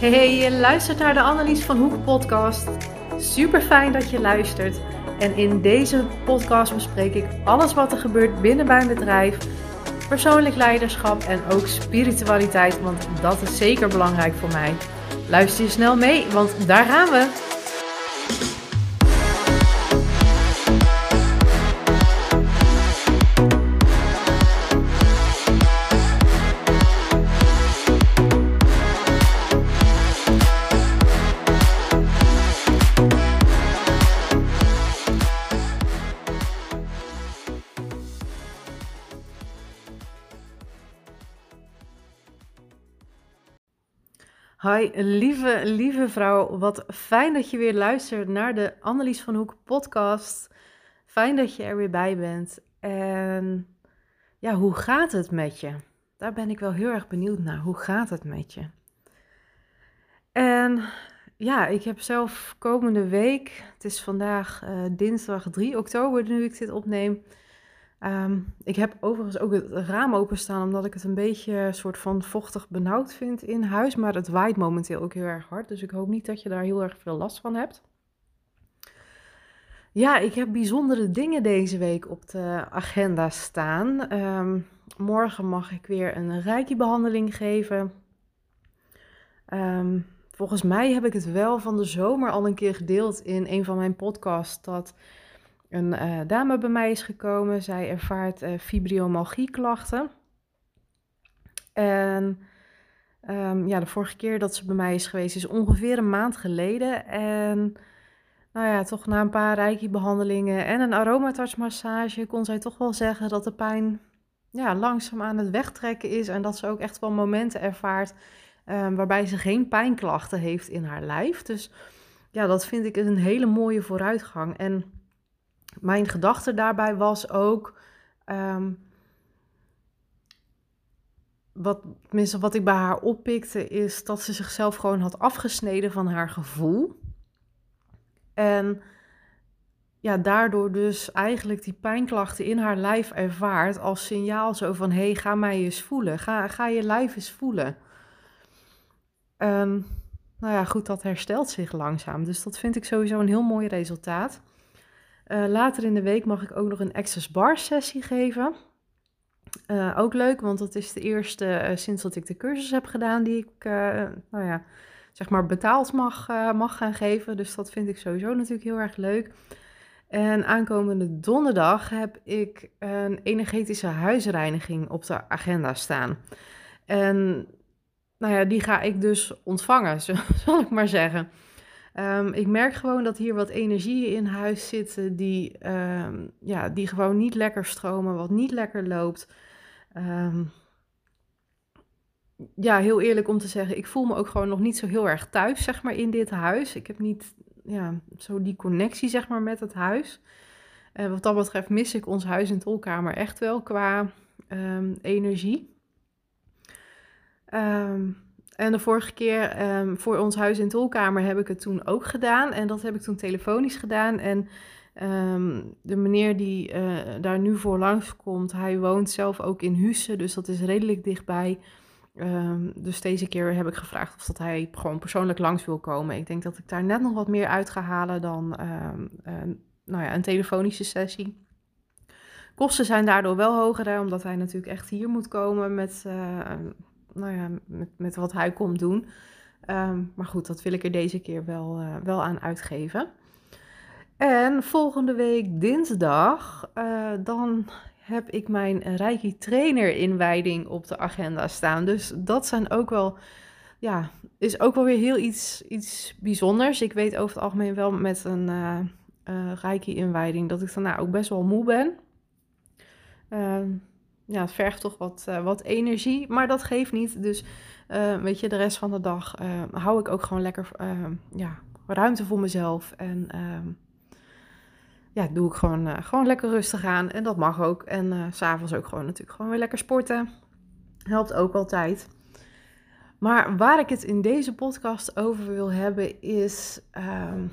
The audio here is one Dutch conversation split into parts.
Hey, je luistert naar de Annelies van Hoek podcast. Super fijn dat je luistert. En in deze podcast bespreek ik alles wat er gebeurt binnen mijn bedrijf, persoonlijk leiderschap en ook spiritualiteit, want dat is zeker belangrijk voor mij. Luister je snel mee, want daar gaan we. Hi, lieve, lieve vrouw. Wat fijn dat je weer luistert naar de Annelies van Hoek podcast. Fijn dat je er weer bij bent. En ja, hoe gaat het met je? Daar ben ik wel heel erg benieuwd naar. Hoe gaat het met je? En ja, ik heb zelf komende week, het is vandaag uh, dinsdag 3 oktober nu ik dit opneem Ehm, ik heb overigens ook het raam openstaan omdat ik het een beetje een soort van vochtig benauwd vind in huis. Maar het waait momenteel ook heel erg hard. Dus ik hoop niet dat je daar heel erg veel last van hebt. Ja, ik heb bijzondere dingen deze week op de agenda staan. Ehm, morgen mag ik weer een reiki-behandeling geven. Ehm, volgens mij heb ik het wel van de zomer al een keer gedeeld in een van mijn podcasts. Dat een uh, dame bij mij is gekomen. Zij ervaart uh, fibromyalgie-klachten. En um, ja, de vorige keer dat ze bij mij is geweest is ongeveer een maand geleden. En nou ja, toch na een paar reiki-behandelingen en een aromatartsmassage kon zij toch wel zeggen dat de pijn ja, langzaam aan het wegtrekken is. En dat ze ook echt wel momenten ervaart um, waarbij ze geen pijnklachten heeft in haar lijf. Dus ja, dat vind ik een hele mooie vooruitgang. En mijn gedachte daarbij was ook. Um, wat, tenminste, wat ik bij haar oppikte, is dat ze zichzelf gewoon had afgesneden van haar gevoel. En ja, daardoor dus eigenlijk die pijnklachten in haar lijf ervaart als signaal zo van... hé, hey, ga mij eens voelen, ga, ga je lijf eens voelen. Um, nou ja, goed, dat herstelt zich langzaam. Dus dat vind ik sowieso een heel mooi resultaat. Uh, later in de week mag ik ook nog een Access Bar sessie geven. Uh, ook leuk, want dat is de eerste uh, sinds dat ik de cursus heb gedaan die ik, nou ja, zeg maar betaald mag, mag gaan geven. Dus dat vind ik sowieso natuurlijk heel erg leuk. En aankomende donderdag heb ik een energetische huisreiniging op de agenda staan. En nou ja, die ga ik dus ontvangen, zal ik maar zeggen. Um, ik merk gewoon dat hier wat energieën in huis zitten die, um, ja, die gewoon niet lekker stromen, wat niet lekker loopt. Um, ja, heel eerlijk om te zeggen, ik voel me ook gewoon nog niet zo heel erg thuis, zeg maar, in dit huis. Ik heb niet ja, zo die connectie, zeg maar, met het huis. Wat dat betreft mis ik ons huis en tolkamer echt wel qua energie. Um, en de vorige keer um, voor ons huis in tolkamer heb ik het toen ook gedaan. En dat heb ik toen telefonisch gedaan. En um, de meneer die uh, daar nu voor langskomt, hij woont zelf ook in Husse. Dus dat is redelijk dichtbij. Um, dus deze keer heb ik gevraagd of dat hij gewoon persoonlijk langs wil komen. Ik denk dat ik daar net nog wat meer uit ga halen dan nou ja, een telefonische sessie. Kosten zijn daardoor wel hoger, omdat hij natuurlijk echt hier moet komen met uh, nou ja, met, wat hij komt doen. Ehm, maar goed, dat wil ik er deze keer wel, uh, wel aan uitgeven. En volgende week dinsdag, uh, dan heb ik mijn Reiki trainer inwijding op de agenda staan. Dus dat zijn ook wel, ja, is ook wel weer heel iets, iets bijzonders. Ik weet over het algemeen wel met een uh, Reiki inwijding dat ik dan nou ook best wel moe ben. Ja, het vergt toch wat, uh, wat energie, maar dat geeft niet. Dus uh, weet je, de rest van de dag uh, hou ik ook gewoon lekker ja, ruimte voor mezelf. En ehm, ja, doe ik gewoon, gewoon lekker rustig aan. En dat mag ook. En s s'avonds ook gewoon natuurlijk gewoon weer lekker sporten. Helpt ook altijd. Maar waar ik het in deze podcast over wil hebben is ehm,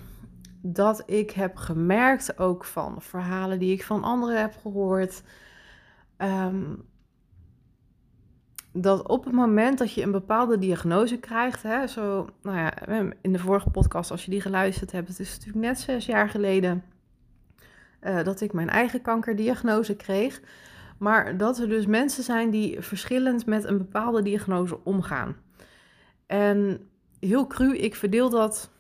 dat ik heb gemerkt, ook van verhalen die ik van anderen heb gehoord... Um, dat op het moment dat je een bepaalde diagnose krijgt, hè, zo, nou ja, in de vorige podcast, als je die geluisterd hebt, het is natuurlijk net zes jaar geleden uh, dat ik mijn eigen kankerdiagnose kreeg. Maar dat er dus mensen zijn die verschillend met een bepaalde diagnose omgaan. En heel cru, ik verdeel dat,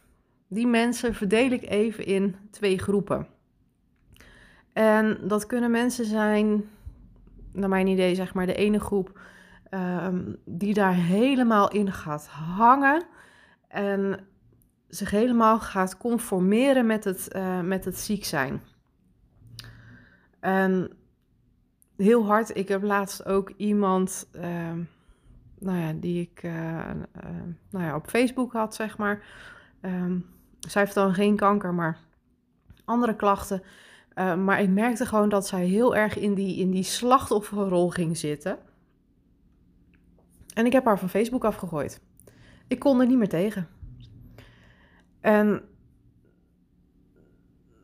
die mensen verdeel ik even in twee groepen. En dat kunnen mensen zijn, naar mijn idee, zeg maar de ene groep um, die daar helemaal in gaat hangen en zich helemaal gaat conformeren met het, uh, met het ziek zijn. En heel hard, ik heb laatst ook iemand, uh, nou ja, die ik uh, nou ja, op Facebook had, zeg maar. Um, zij heeft dan geen kanker, maar andere klachten. Maar ik merkte gewoon dat zij heel erg in die, in die slachtofferrol ging zitten. En ik heb haar van Facebook afgegooid. Ik kon er niet meer tegen. En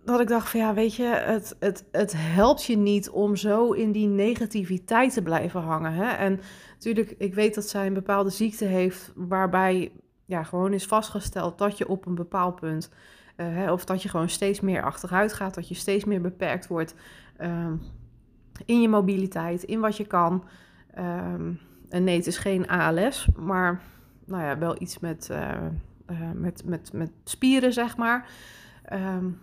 dat ik dacht van ja, weet je, het, het, het helpt je niet om zo in die negativiteit te blijven hangen. Hè? En natuurlijk, ik weet dat zij een bepaalde ziekte heeft waarbij ja, gewoon is vastgesteld dat je op een bepaald punt, hè, of dat je gewoon steeds meer achteruit gaat, dat je steeds meer beperkt wordt uh, in je mobiliteit, in wat je kan. Um, en nee, het is geen ALS, maar nou ja, wel iets met, uh, uh, met, met, met spieren, zeg maar. Um,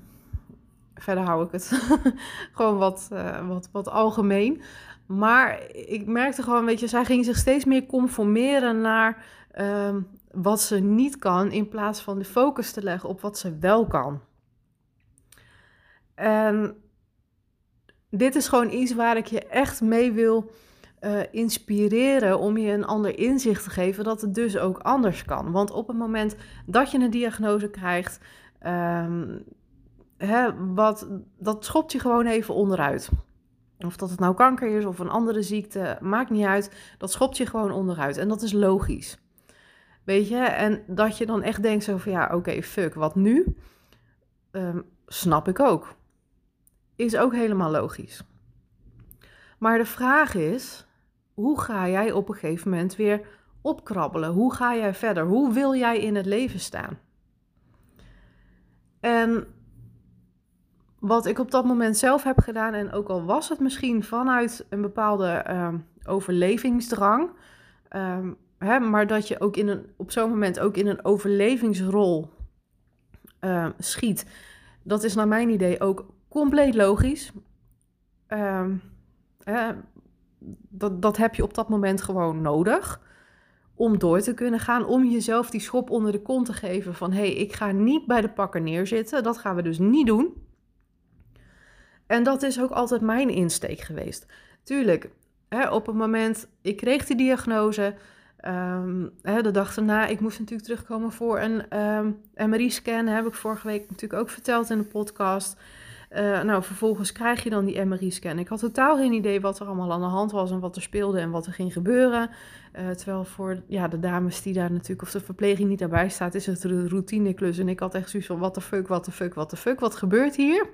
verder hou ik het gewoon wat, wat, wat algemeen. Maar ik merkte gewoon, weet je, zij ging zich steeds meer conformeren naar wat ze niet kan, in plaats van de focus te leggen op wat ze wel kan. En dit is gewoon iets waar ik je echt mee wil uh, inspireren om je een ander inzicht te geven dat het dus ook anders kan. Want op het moment dat je een diagnose krijgt, um, hè, wat, dat schopt je gewoon even onderuit. Of dat het nou kanker is of een andere ziekte, maakt niet uit. Dat schopt je gewoon onderuit. En dat is logisch. Weet je? En dat je dan echt denkt zo van ja, oké, fuck, wat nu? Um, snap ik ook. Is ook helemaal logisch. Maar de vraag is, hoe ga jij op een gegeven moment weer opkrabbelen? Hoe ga jij verder? Hoe wil jij in het leven staan? En wat ik op dat moment zelf heb gedaan, en ook al was het misschien vanuit een bepaalde uh, overlevingsdrang, um, hè, maar dat je ook in een, op zo'n moment ook in een overlevingsrol uh, schiet, dat is naar mijn idee ook compleet logisch. Um, dat, dat heb je op dat moment gewoon nodig om door te kunnen gaan, om jezelf die schop onder de kont te geven van hé, hey, ik ga niet bij de pakken neerzitten. Dat gaan we dus niet doen. En dat is ook altijd mijn insteek geweest. Tuurlijk, hè, op het moment, ik kreeg die diagnose, um, de dag daarna, ik moest natuurlijk terugkomen voor een MRI-scan, heb ik vorige week natuurlijk ook verteld in de podcast. Uh, nou, vervolgens krijg je dan die MRI-scan. Ik had totaal geen idee wat er allemaal aan de hand was en wat er speelde en wat er ging gebeuren. Uh, terwijl voor ja, de dames die daar natuurlijk, of de verpleging niet daarbij staat, is het een routineklus. En ik had echt zoiets van, wat de fuck, wat de fuck, wat de fuck, wat gebeurt hier?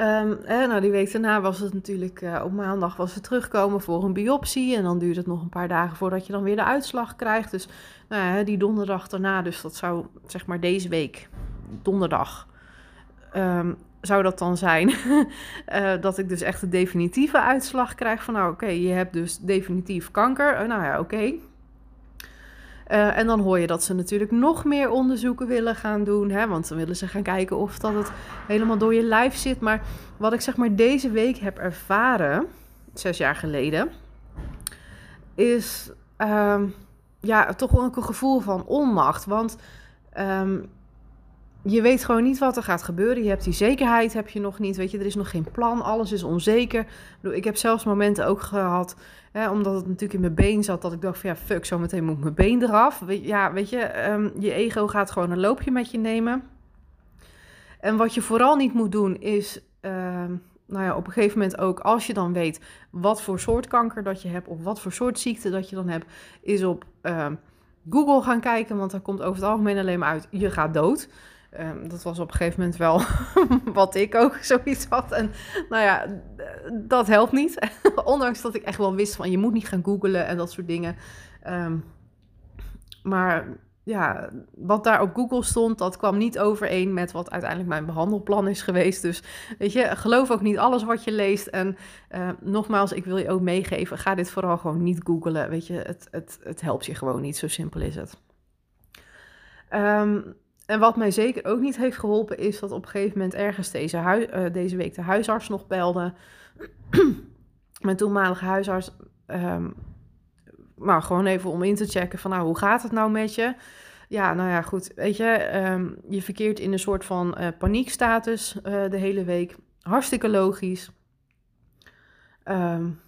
Um, nou, die week daarna was het natuurlijk, uh, op maandag was het terugkomen voor een biopsie. En dan duurt het nog een paar dagen voordat je dan weer de uitslag krijgt. Dus nou die donderdag daarna, dus dat zou zeg maar deze week, donderdag, um, zou dat dan zijn uh, dat ik dus echt de definitieve uitslag krijg van, nou oké, je hebt dus definitief kanker. Uh, nou ja, oké. Uh, en dan hoor je dat ze natuurlijk nog meer onderzoeken willen gaan doen. Hè? Want dan willen ze gaan kijken of dat het helemaal door je lijf zit. Maar wat ik zeg maar deze week heb ervaren, zes jaar geleden, is um, ja, toch wel een gevoel van onmacht. Want um, je weet gewoon niet wat er gaat gebeuren. Je hebt die zekerheid heb je nog niet. Weet je, er is nog geen plan. Alles is onzeker. Ik heb zelfs momenten ook gehad, hè, omdat het natuurlijk in mijn been zat, dat ik dacht van ja, fuck, zometeen moet mijn been eraf. ja, weet je, um, je ego gaat gewoon een loopje met je nemen. En wat je vooral niet moet doen is, uh, nou ja, op een gegeven moment ook, als je dan weet wat voor soort kanker dat je hebt of wat voor soort ziekte dat je dan hebt, is op uh, Google gaan kijken, want daar komt over het algemeen alleen maar uit, je gaat dood. Ehm, dat was op een gegeven moment wel wat ik ook zoiets had. En nou ja, dat helpt niet. Ondanks dat ik echt wel wist van je moet niet gaan googlen en dat soort dingen. Ehm, maar ja, wat daar op Google stond, dat kwam niet overeen met wat uiteindelijk mijn behandelplan is geweest. Dus weet je, geloof ook niet alles wat je leest. En uh, nogmaals, ik wil je ook meegeven, ga dit vooral gewoon niet googlen. Weet je, het, het, het helpt je gewoon niet, zo simpel is het. Um, en wat mij zeker ook niet heeft geholpen, is dat op een gegeven moment ergens deze, uh, deze week de huisarts nog belde. Mijn toenmalige huisarts. Um, maar gewoon even om in te checken van nou, hoe gaat het nou met je? Ja, nou ja, goed. Weet je, um, je verkeert in een soort van uh, paniekstatus uh, de hele week. Hartstikke logisch. Um,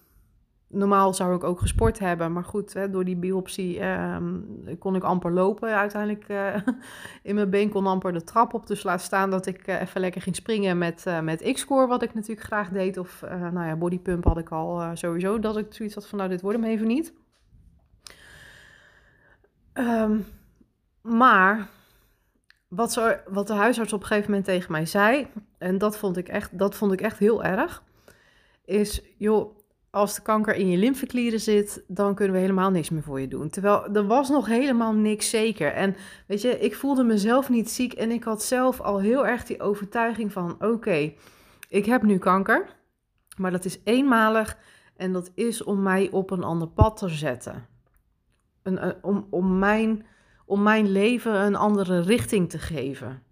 normaal zou ik ook gesport hebben, maar goed, hè, door die biopsie ehm, kon ik amper lopen. Uiteindelijk uh, in mijn been kon amper de trap op. Dus laat staan dat ik uh, even lekker ging springen met, uh, met X-Core, wat ik natuurlijk graag deed. Of nou ja, bodypump had ik al sowieso, dat ik zoiets had van nou, dit wordt hem even niet. Um, maar wat, zo, wat de huisarts op een gegeven moment tegen mij zei, en dat vond ik echt, dat vond ik echt heel erg, is joh als de kanker in je lymfeklieren zit, dan kunnen we helemaal niks meer voor je doen. Terwijl er was nog helemaal niks zeker. En weet je, ik voelde mezelf niet ziek en ik had zelf al heel erg die overtuiging van: oké, ik heb nu kanker, maar dat is eenmalig en dat is om mij op een ander pad te zetten. Een, eh, om, om, mijn, om mijn leven een andere richting te geven.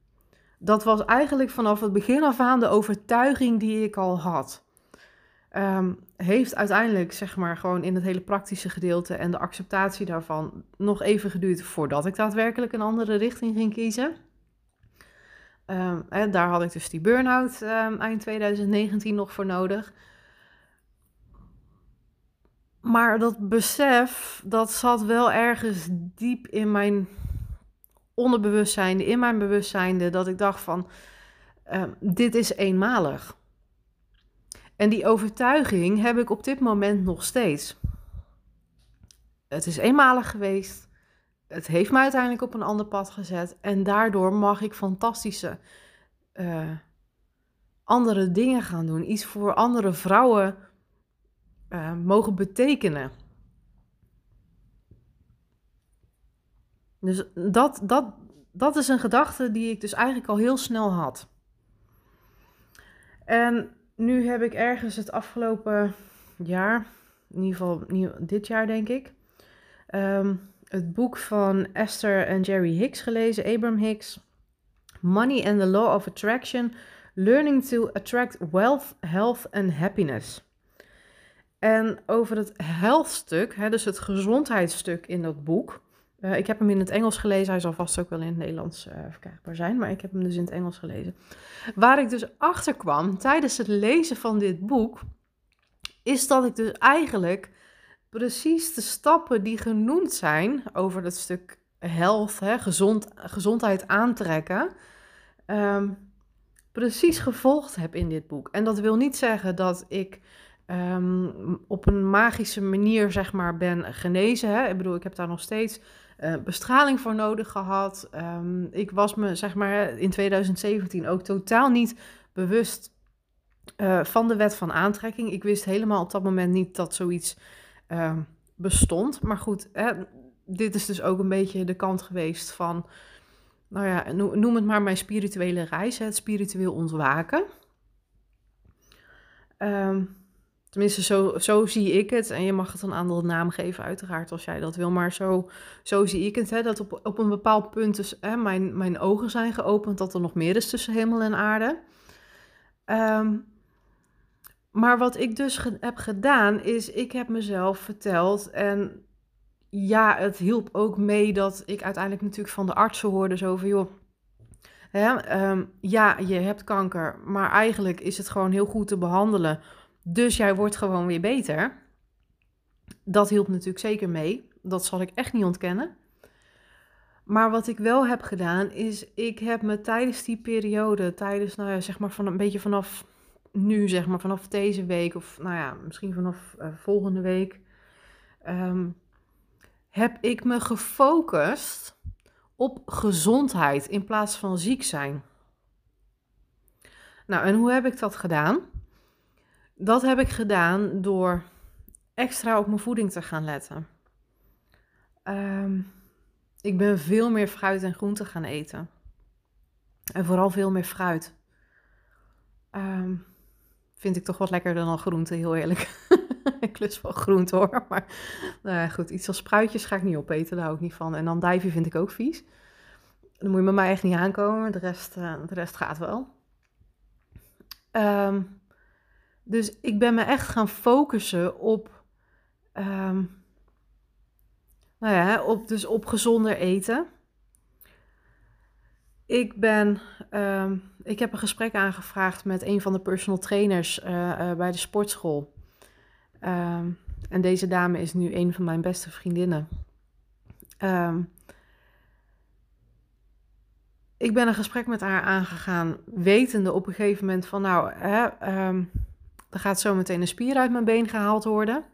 Dat was eigenlijk vanaf het begin af aan de overtuiging die ik al had. Um, heeft uiteindelijk, zeg maar, gewoon in het hele praktische gedeelte en de acceptatie daarvan nog even geduurd voordat ik daadwerkelijk een andere richting ging kiezen. Um, en daar had ik dus die burn-out um, eind 2019 nog voor nodig. Maar dat besef, dat zat wel ergens diep in mijn onderbewustzijn, in mijn bewustzijn, dat ik dacht van, dit is eenmalig. En die overtuiging heb ik op dit moment nog steeds. Het is eenmalig geweest. Het heeft mij uiteindelijk op een ander pad gezet. En daardoor mag ik fantastische uh, andere dingen gaan doen. Iets voor andere vrouwen uh, mogen betekenen. Dus dat, dat, dat is een gedachte die ik dus eigenlijk al heel snel had. En nu heb ik ergens het afgelopen jaar, in ieder geval dit jaar denk ik, ehm, het boek van Esther en Jerry Hicks gelezen, Abram Hicks. Money and the Law of Attraction: Learning to Attract Wealth, Health and Happiness. En over het health stuk, hè, dus het gezondheidsstuk in dat boek. Uh, ik heb hem in het Engels gelezen. Hij zal vast ook wel in het Nederlands uh, verkrijgbaar zijn. Maar ik heb hem dus in het Engels gelezen. Waar ik dus achter kwam tijdens het lezen van dit boek. Is dat ik dus eigenlijk precies de stappen die genoemd zijn over dat stuk health, hè, gezond, gezondheid aantrekken. Um, precies gevolgd heb in dit boek. En dat wil niet zeggen dat ik um, op een magische manier, zeg maar, ben genezen. Hè? Ik bedoel, ik heb daar nog steeds uh, bestraling voor nodig gehad. Um, ik was me, zeg maar, in 2017 ook totaal niet bewust uh, van de wet van aantrekking. Ik wist helemaal op dat moment niet dat zoiets uh, bestond. Maar goed, hè, dit is dus ook een beetje de kant geweest van, nou ja, noem het maar mijn spirituele reis, het spiritueel ontwaken. Um, Tenminste, zo, zo zie ik het. En je mag het een andere naam geven, uiteraard, als jij dat wil. Maar zo, zo zie ik het. Hè, dat op, op een bepaald punt dus, hè, mijn, mijn ogen zijn geopend. Dat er nog meer is tussen hemel en aarde. Um, maar wat ik dus heb gedaan, is ik heb mezelf verteld. En ja, het hielp ook mee dat ik uiteindelijk natuurlijk van de artsen hoorde. Zo van, joh, hè, um, ja, je hebt kanker. Maar eigenlijk is het gewoon heel goed te behandelen dus jij wordt gewoon weer beter. Dat hielp natuurlijk zeker mee. Dat zal ik echt niet ontkennen. Maar wat ik wel heb gedaan, is ik heb me tijdens die periode, tijdens, nou ja, zeg maar van een beetje vanaf nu, zeg maar vanaf deze week, of nou ja, misschien vanaf uh, volgende week, um, heb ik me gefocust op gezondheid in plaats van ziek zijn. Nou, en hoe heb ik dat gedaan? Dat heb ik gedaan door extra op mijn voeding te gaan letten. Um, ik ben veel meer fruit en groente gaan eten. En vooral veel meer fruit. Um, vind ik toch wat lekkerder dan groente, heel eerlijk. ik lust wel groente hoor, maar ja, goed, iets als spruitjes ga ik niet opeten, daar hou ik niet van. En dan dijven vind ik ook vies. Dan moet je met mij echt niet aankomen, de rest, uh, de rest gaat wel. Um, dus ik ben me echt gaan focussen op, um, nou ja, op, dus op gezonder eten. Ik ben, um, ik heb een gesprek aangevraagd met een van de personal trainers uh, uh, bij de sportschool. Um, en deze dame is nu een van mijn beste vriendinnen. Ik ben een gesprek met haar aangegaan, wetende op een gegeven moment van, nou, hè, er gaat zo meteen een spier uit mijn been gehaald worden.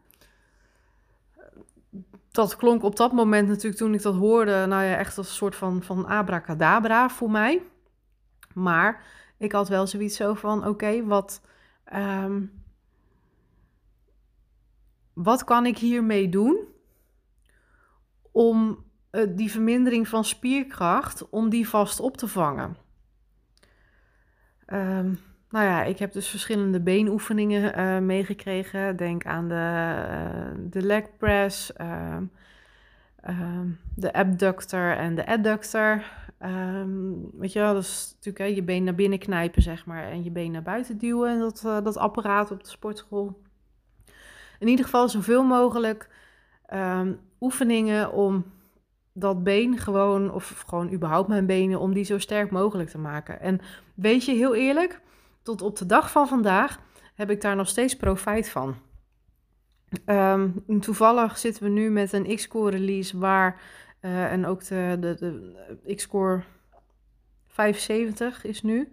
Dat klonk op dat moment natuurlijk, toen ik dat hoorde, nou ja, echt als een soort van, van abracadabra voor mij. Maar ik had wel zoiets zo van, oké, wat, um, wat kan ik hiermee doen om uh, die vermindering van spierkracht, om die vast op te vangen? Um, nou ja, ik heb dus verschillende beenoefeningen uh, meegekregen. Denk aan de, uh, de leg press, uh, de abductor en de adductor. Um, weet je wel, dat is natuurlijk hè, je been naar binnen knijpen, zeg maar, en je been naar buiten duwen. En dat, dat apparaat op de sportschool. In ieder geval zoveel mogelijk oefeningen om dat been gewoon, of gewoon überhaupt mijn benen, om die zo sterk mogelijk te maken. En weet je, heel eerlijk, tot op de dag van vandaag heb ik daar nog steeds profijt van. Um, toevallig zitten we nu met een X-Core release waar, uh, en ook de, de, de X-Core 75 is nu.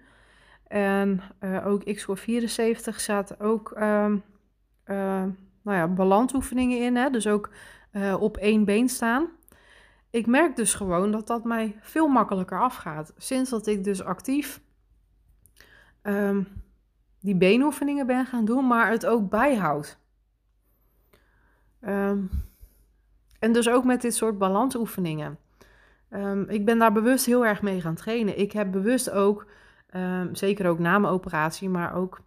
En uh, ook X-Core 74 zaten ook um, uh, nou ja, balansoefeningen in, hè? dus ook op één been staan. Ik merk dus gewoon dat dat mij veel makkelijker afgaat. Sinds dat ik dus actief um, die beenoefeningen ben gaan doen, maar het ook bijhoudt. Um, en dus ook met dit soort balansoefeningen. Um, ik ben daar bewust heel erg mee gaan trainen. Ik heb bewust ook, zeker ook na mijn operatie, maar ook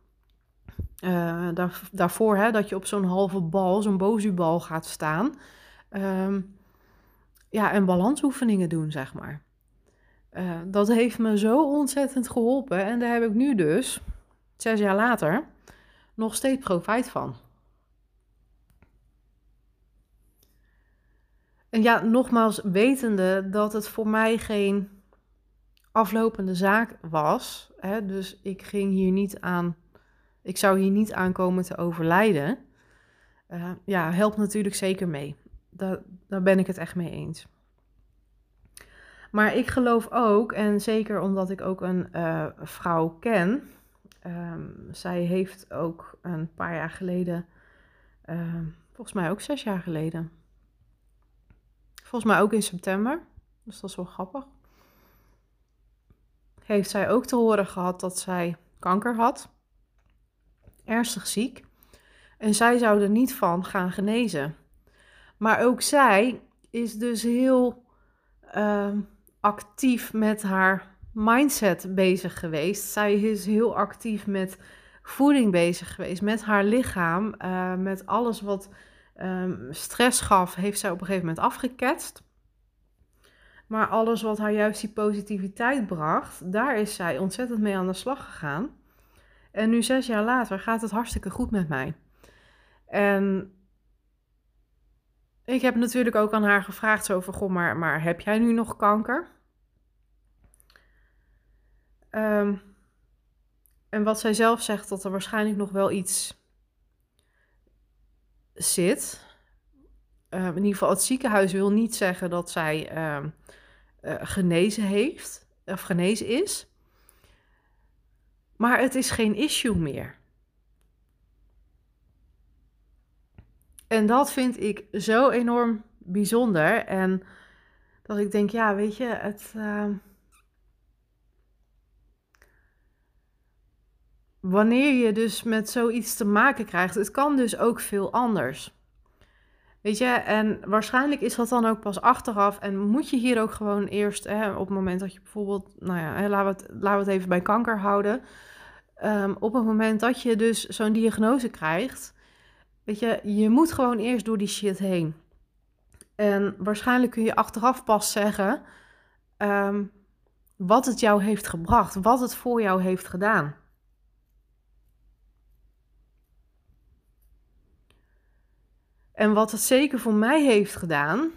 uh, daar, daarvoor, hè, dat je op zo'n halve bal, zo'n bozubal gaat staan. ja, en balansoefeningen doen, zeg maar. Uh, dat heeft me zo ontzettend geholpen. En daar heb ik nu dus, zes jaar later, nog steeds profijt van. En ja, nogmaals, wetende dat het voor mij geen aflopende zaak was. Hè, dus ik ging hier niet aan, ik zou hier niet aankomen te overlijden. Uh, ja, helpt natuurlijk zeker mee. Daar, daar ben ik het echt mee eens. Maar ik geloof ook, en zeker omdat ik ook een uh, vrouw ken, um, zij heeft ook een paar jaar geleden, uh, volgens mij ook zes jaar geleden, volgens mij ook in september, dus dat is wel grappig, heeft zij ook te horen gehad dat zij kanker had, ernstig ziek, en zij zou er niet van gaan genezen. Maar ook zij is dus heel. Uh, actief met haar mindset bezig geweest. Zij is heel actief met voeding bezig geweest, met haar lichaam, uh, met alles wat um, stress gaf, heeft zij op een gegeven moment afgeketst. Maar alles wat haar juist die positiviteit bracht, daar is zij ontzettend mee aan de slag gegaan. En nu zes jaar later gaat het hartstikke goed met mij. En ik heb natuurlijk ook aan haar gevraagd zo van, goh, maar, maar heb jij nu nog kanker? Um, en wat zij zelf zegt, dat er waarschijnlijk nog wel iets zit. Uh, in ieder geval, het ziekenhuis wil niet zeggen dat zij uh, uh, genezen heeft of genezen is. Maar het is geen issue meer. En dat vind ik zo enorm bijzonder. En Dat ik denk, ja, weet je, het. Uh, wanneer je dus met zoiets te maken krijgt, het kan dus ook veel anders. Weet je, en waarschijnlijk is dat dan ook pas achteraf. En moet je hier ook gewoon eerst, hè, op het moment dat je bijvoorbeeld, nou ja, laten, we het, laten we het even bij kanker houden. Um, op het moment dat je dus zo'n diagnose krijgt, weet je, je moet gewoon eerst door die shit heen. En waarschijnlijk kun je achteraf pas zeggen um, wat het jou heeft gebracht, wat het voor jou heeft gedaan. En wat het zeker voor mij heeft gedaan,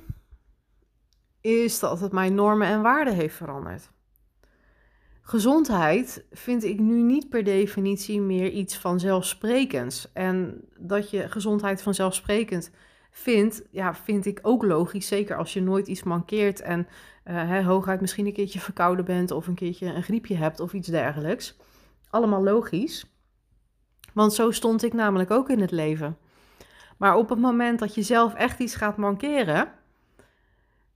is dat het mijn normen en waarden heeft veranderd. Gezondheid vind ik nu niet per definitie meer iets vanzelfsprekends. En dat je gezondheid vanzelfsprekend vindt, ja, vind ik ook logisch. Zeker als je nooit iets mankeert en uh, hooguit misschien een keertje verkouden bent of een keertje een griepje hebt of iets dergelijks. Allemaal logisch. Want zo stond ik namelijk ook in het leven. Maar op het moment dat je zelf echt iets gaat mankeren,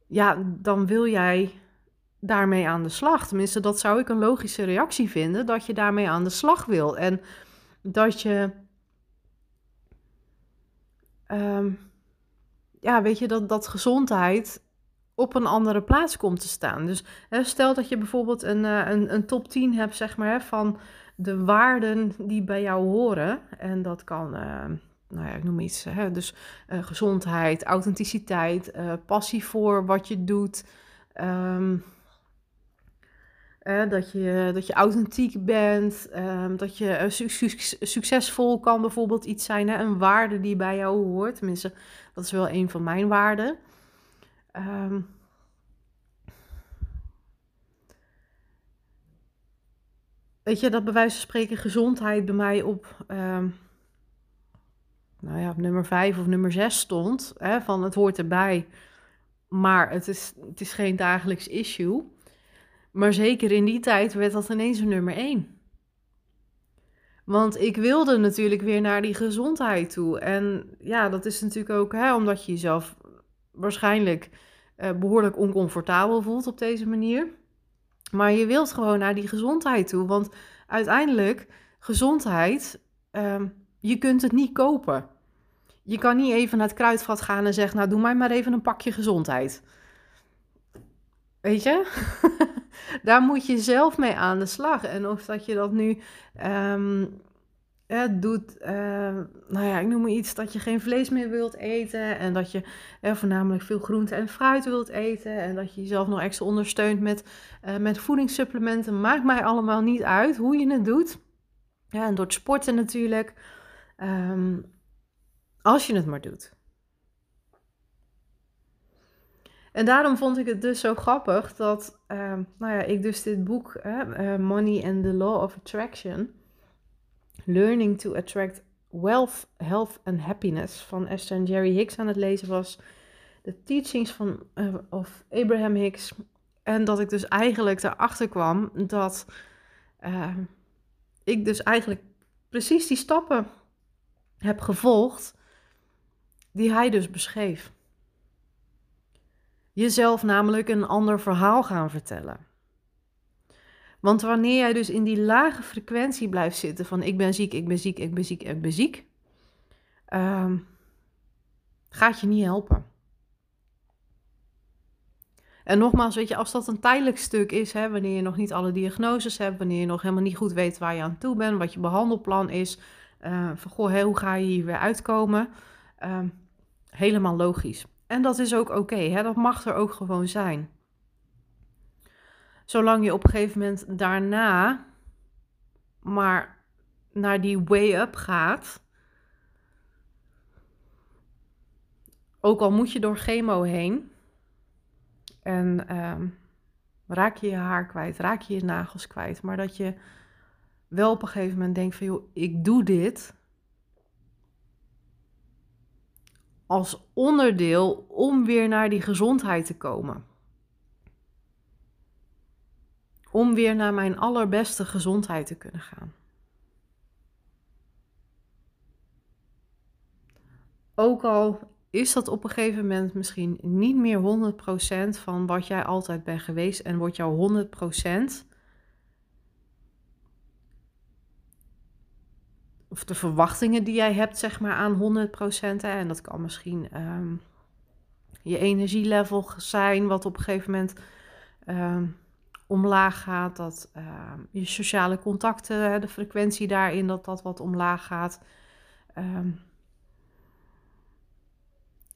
ja, dan wil jij daarmee aan de slag. Tenminste, dat zou ik een logische reactie vinden, dat je daarmee aan de slag wil. En dat je, ehm, ja, weet je, dat, dat gezondheid op een andere plaats komt te staan. Dus hè, stel dat je bijvoorbeeld een, eh, een, een top 10 hebt, zeg maar, hè, van de waarden die bij jou horen. En dat kan, uh, nou ja, ik noem iets, hè, dus uh, gezondheid, authenticiteit, passie voor wat je doet. Um, dat, je, dat je authentiek bent, um, dat je su succesvol kan bijvoorbeeld iets zijn. Hè? Een waarde die bij jou hoort. Tenminste, dat is wel een van mijn waarden. Um, weet je, dat bij wijze van spreken gezondheid bij mij op, um, nou ja, op nummer 5 of nummer 6 stond. Hè, van het hoort erbij, maar het is, het is geen dagelijks issue. Maar zeker in die tijd werd dat ineens een nummer 1. Want ik wilde natuurlijk weer naar die gezondheid toe. En ja, dat is natuurlijk ook hè, omdat je jezelf waarschijnlijk uh, behoorlijk oncomfortabel voelt op deze manier. Maar je wilt gewoon naar die gezondheid toe. Want uiteindelijk, gezondheid, uh, je kunt het niet kopen. Je kan niet even naar het kruidvat gaan en zeggen: Nou, doe mij maar even een pakje gezondheid. Weet je? Daar moet je zelf mee aan de slag. En of dat je dat nu um, doet, uh, nou ja, ik noem maar iets, dat je geen vlees meer wilt eten. En dat je uh, voornamelijk veel groente en fruit wilt eten. En dat je jezelf nog extra ondersteunt met, uh, met voedingssupplementen. Maakt mij allemaal niet uit hoe je het doet. Ja, en door het sporten natuurlijk. Um, als je het maar doet. En daarom vond ik het dus zo grappig dat uh, nou ja, ik dus dit boek, uh, Money and the Law of Attraction, Learning to Attract Wealth, Health and Happiness van Esther en Jerry Hicks aan het lezen was. De teachings van uh, of Abraham Hicks. En dat ik dus eigenlijk erachter kwam dat ehm, ik dus eigenlijk precies die stappen heb gevolgd die hij dus beschreef. Jezelf namelijk een ander verhaal gaan vertellen. Want wanneer jij dus in die lage frequentie blijft zitten van ik ben ziek, ik ben ziek, ik ben ziek, ik ben ziek, um, gaat je niet helpen. En nogmaals, weet je, als dat een tijdelijk stuk is, hè, wanneer je nog niet alle diagnoses hebt, wanneer je nog helemaal niet goed weet waar je aan toe bent, wat je behandelplan is, uh, van goh, hoe ga je hier weer uitkomen, uh, helemaal logisch. En dat is ook oké, dat mag er ook gewoon zijn. Zolang je op een gegeven moment daarna maar naar die way up gaat. Ook al moet je door chemo heen. En ehm, raak je je haar kwijt, raak je je nagels kwijt. Maar dat je wel op een gegeven moment denkt van joh, ik doe dit als onderdeel om weer naar die gezondheid te komen. Om weer naar mijn allerbeste gezondheid te kunnen gaan. Ook al is dat op een gegeven moment misschien niet meer 100% van wat jij altijd bent geweest en wordt jouw 100% of de verwachtingen die jij hebt, zeg maar, aan 100%. Hè, en dat kan misschien ehm, je energielevel zijn, wat op een gegeven moment ehm, omlaag gaat. Dat ehm, je sociale contacten, de frequentie daarin, dat dat wat omlaag gaat.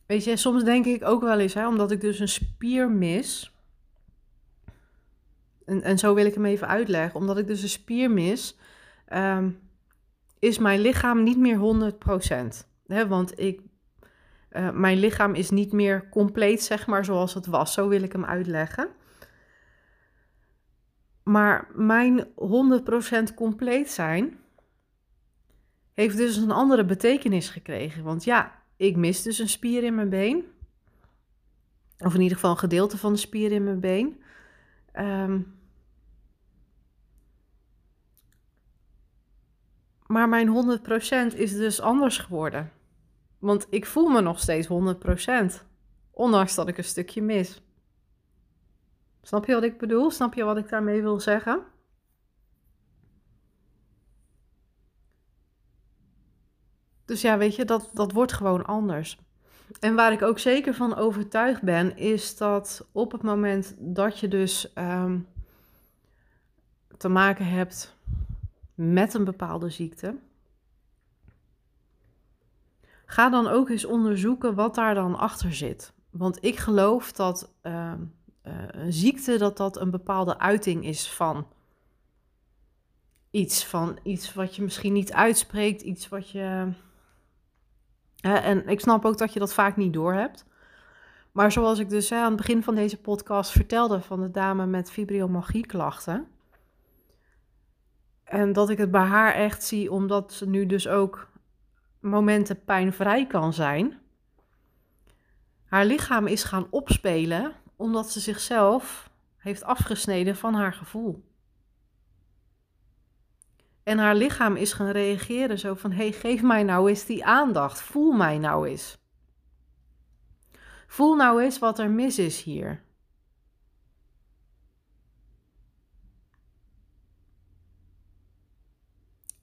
weet je, soms denk ik ook wel eens, hè, omdat ik dus een spier mis. En, en zo wil ik hem even uitleggen. Omdat ik dus een spier mis is mijn lichaam niet meer 100%. Hè? Want ik, uh, mijn lichaam is niet meer compleet, zeg maar, zoals het was. Zo wil ik hem uitleggen. Maar mijn 100% compleet zijn heeft dus een andere betekenis gekregen. Want ja, ik mis dus een spier in mijn been. Of in ieder geval een gedeelte van de spier in mijn been. Um, Maar mijn 100% is dus anders geworden. Want ik voel me nog steeds 100%. Ondanks dat ik een stukje mis. Snap je wat ik bedoel? Snap je wat ik daarmee wil zeggen? Dus ja, weet je, dat, dat wordt gewoon anders. En waar ik ook zeker van overtuigd ben, is dat op het moment dat je dus um, te maken hebt met een bepaalde ziekte. Ga dan ook eens onderzoeken wat daar dan achter zit. Want ik geloof dat uh, een ziekte dat dat een bepaalde uiting is van iets. Van iets wat je misschien niet uitspreekt, iets wat je. en ik snap ook dat je dat vaak niet doorhebt. Maar zoals ik dus aan het begin van deze podcast vertelde van de dame met fibromyalgie klachten en dat ik het bij haar echt zie, omdat ze nu dus ook momenten pijnvrij kan zijn. Haar lichaam is gaan opspelen omdat ze zichzelf heeft afgesneden van haar gevoel. En haar lichaam is gaan reageren zo van: hey, geef mij nou eens die aandacht. Voel mij nou eens. Voel nou eens wat er mis is hier.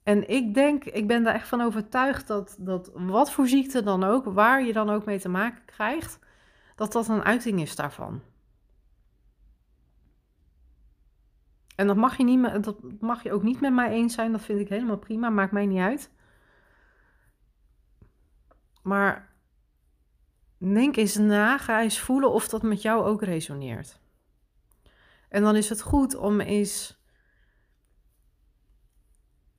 En ik denk, ik ben daar echt van overtuigd dat, dat wat voor ziekte dan ook, waar je dan ook mee te maken krijgt, dat dat een uiting is daarvan. En dat mag je, niet, dat mag je ook niet met mij eens zijn, dat vind ik helemaal prima, maakt mij niet uit. Maar denk eens na, ga eens voelen of dat met jou ook resoneert. En dan is het goed om eens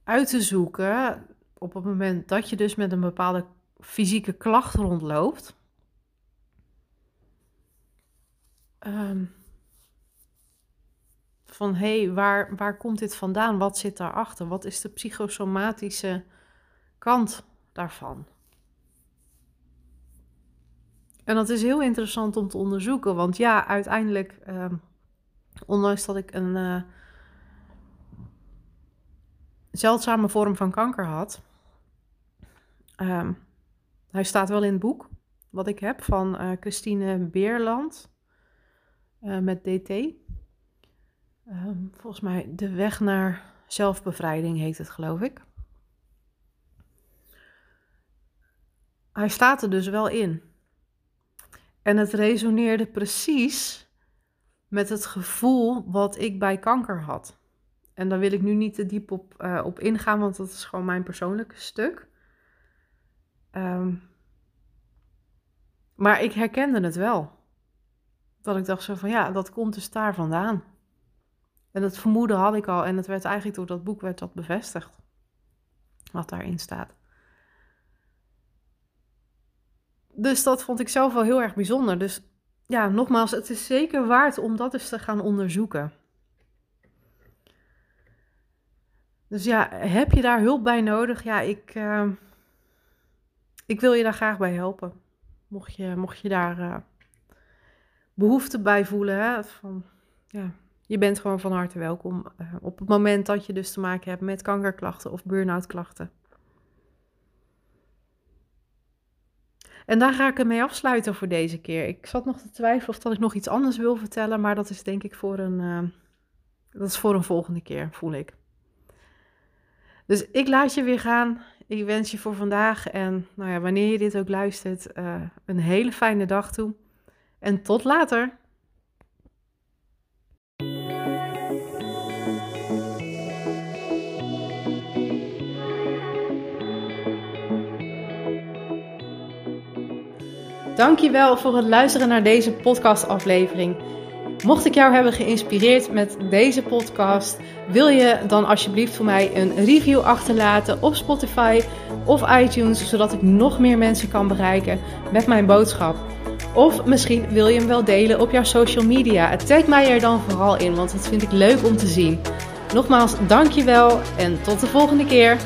uit te zoeken op het moment dat je dus met een bepaalde fysieke klacht rondloopt. Ehm, van hé, hey, waar, waar komt dit vandaan? Wat zit daarachter? Wat is de psychosomatische kant daarvan? En dat is heel interessant om te onderzoeken, want ja, uiteindelijk, um, ondanks dat ik een uh, zeldzame vorm van kanker had. Ehm, hij staat wel in het boek wat ik heb van uh, Christine Beerland uh, met DT. Ehm, volgens mij De Weg naar Zelfbevrijding heet het, geloof ik. Hij staat er dus wel in. En het resoneerde precies met het gevoel wat ik bij kanker had. En daar wil ik nu niet te diep op, uh, op ingaan, want dat is gewoon mijn persoonlijke stuk. Um, maar ik herkende het wel. Dat ik dacht zo van ja, dat komt dus daar vandaan. En dat vermoeden had ik al en het werd eigenlijk door dat boek werd dat bevestigd. Wat daarin staat. Dus dat vond ik zelf wel heel erg bijzonder. Dus ja, nogmaals, het is zeker waard om dat eens te gaan onderzoeken. Dus ja, heb je daar hulp bij nodig? Ja, ik, uh, ik wil je daar graag bij helpen. Mocht je, mocht je daar uh, behoefte bij voelen. Hè, van, ja, je bent gewoon van harte welkom. Uh, op het moment dat je dus te maken hebt met kankerklachten of burn-out klachten. En daar ga ik het mee afsluiten voor deze keer. Ik zat nog te twijfelen of dat ik nog iets anders wil vertellen, maar dat is denk ik voor een, uh, dat is voor een volgende keer, voel ik. Dus ik laat je weer gaan. Ik wens je voor vandaag en nou ja, wanneer je dit ook luistert, uh, een hele fijne dag toe. En tot later. Dankjewel voor het luisteren naar deze podcastaflevering. Mocht ik jou hebben geïnspireerd met deze podcast, wil je dan alsjeblieft voor mij een review achterlaten op Spotify of iTunes, zodat ik nog meer mensen kan bereiken met mijn boodschap. Of misschien wil je hem wel delen op jouw social media. Tag mij er dan vooral in, want dat vind ik leuk om te zien. Nogmaals, dankjewel en tot de volgende keer.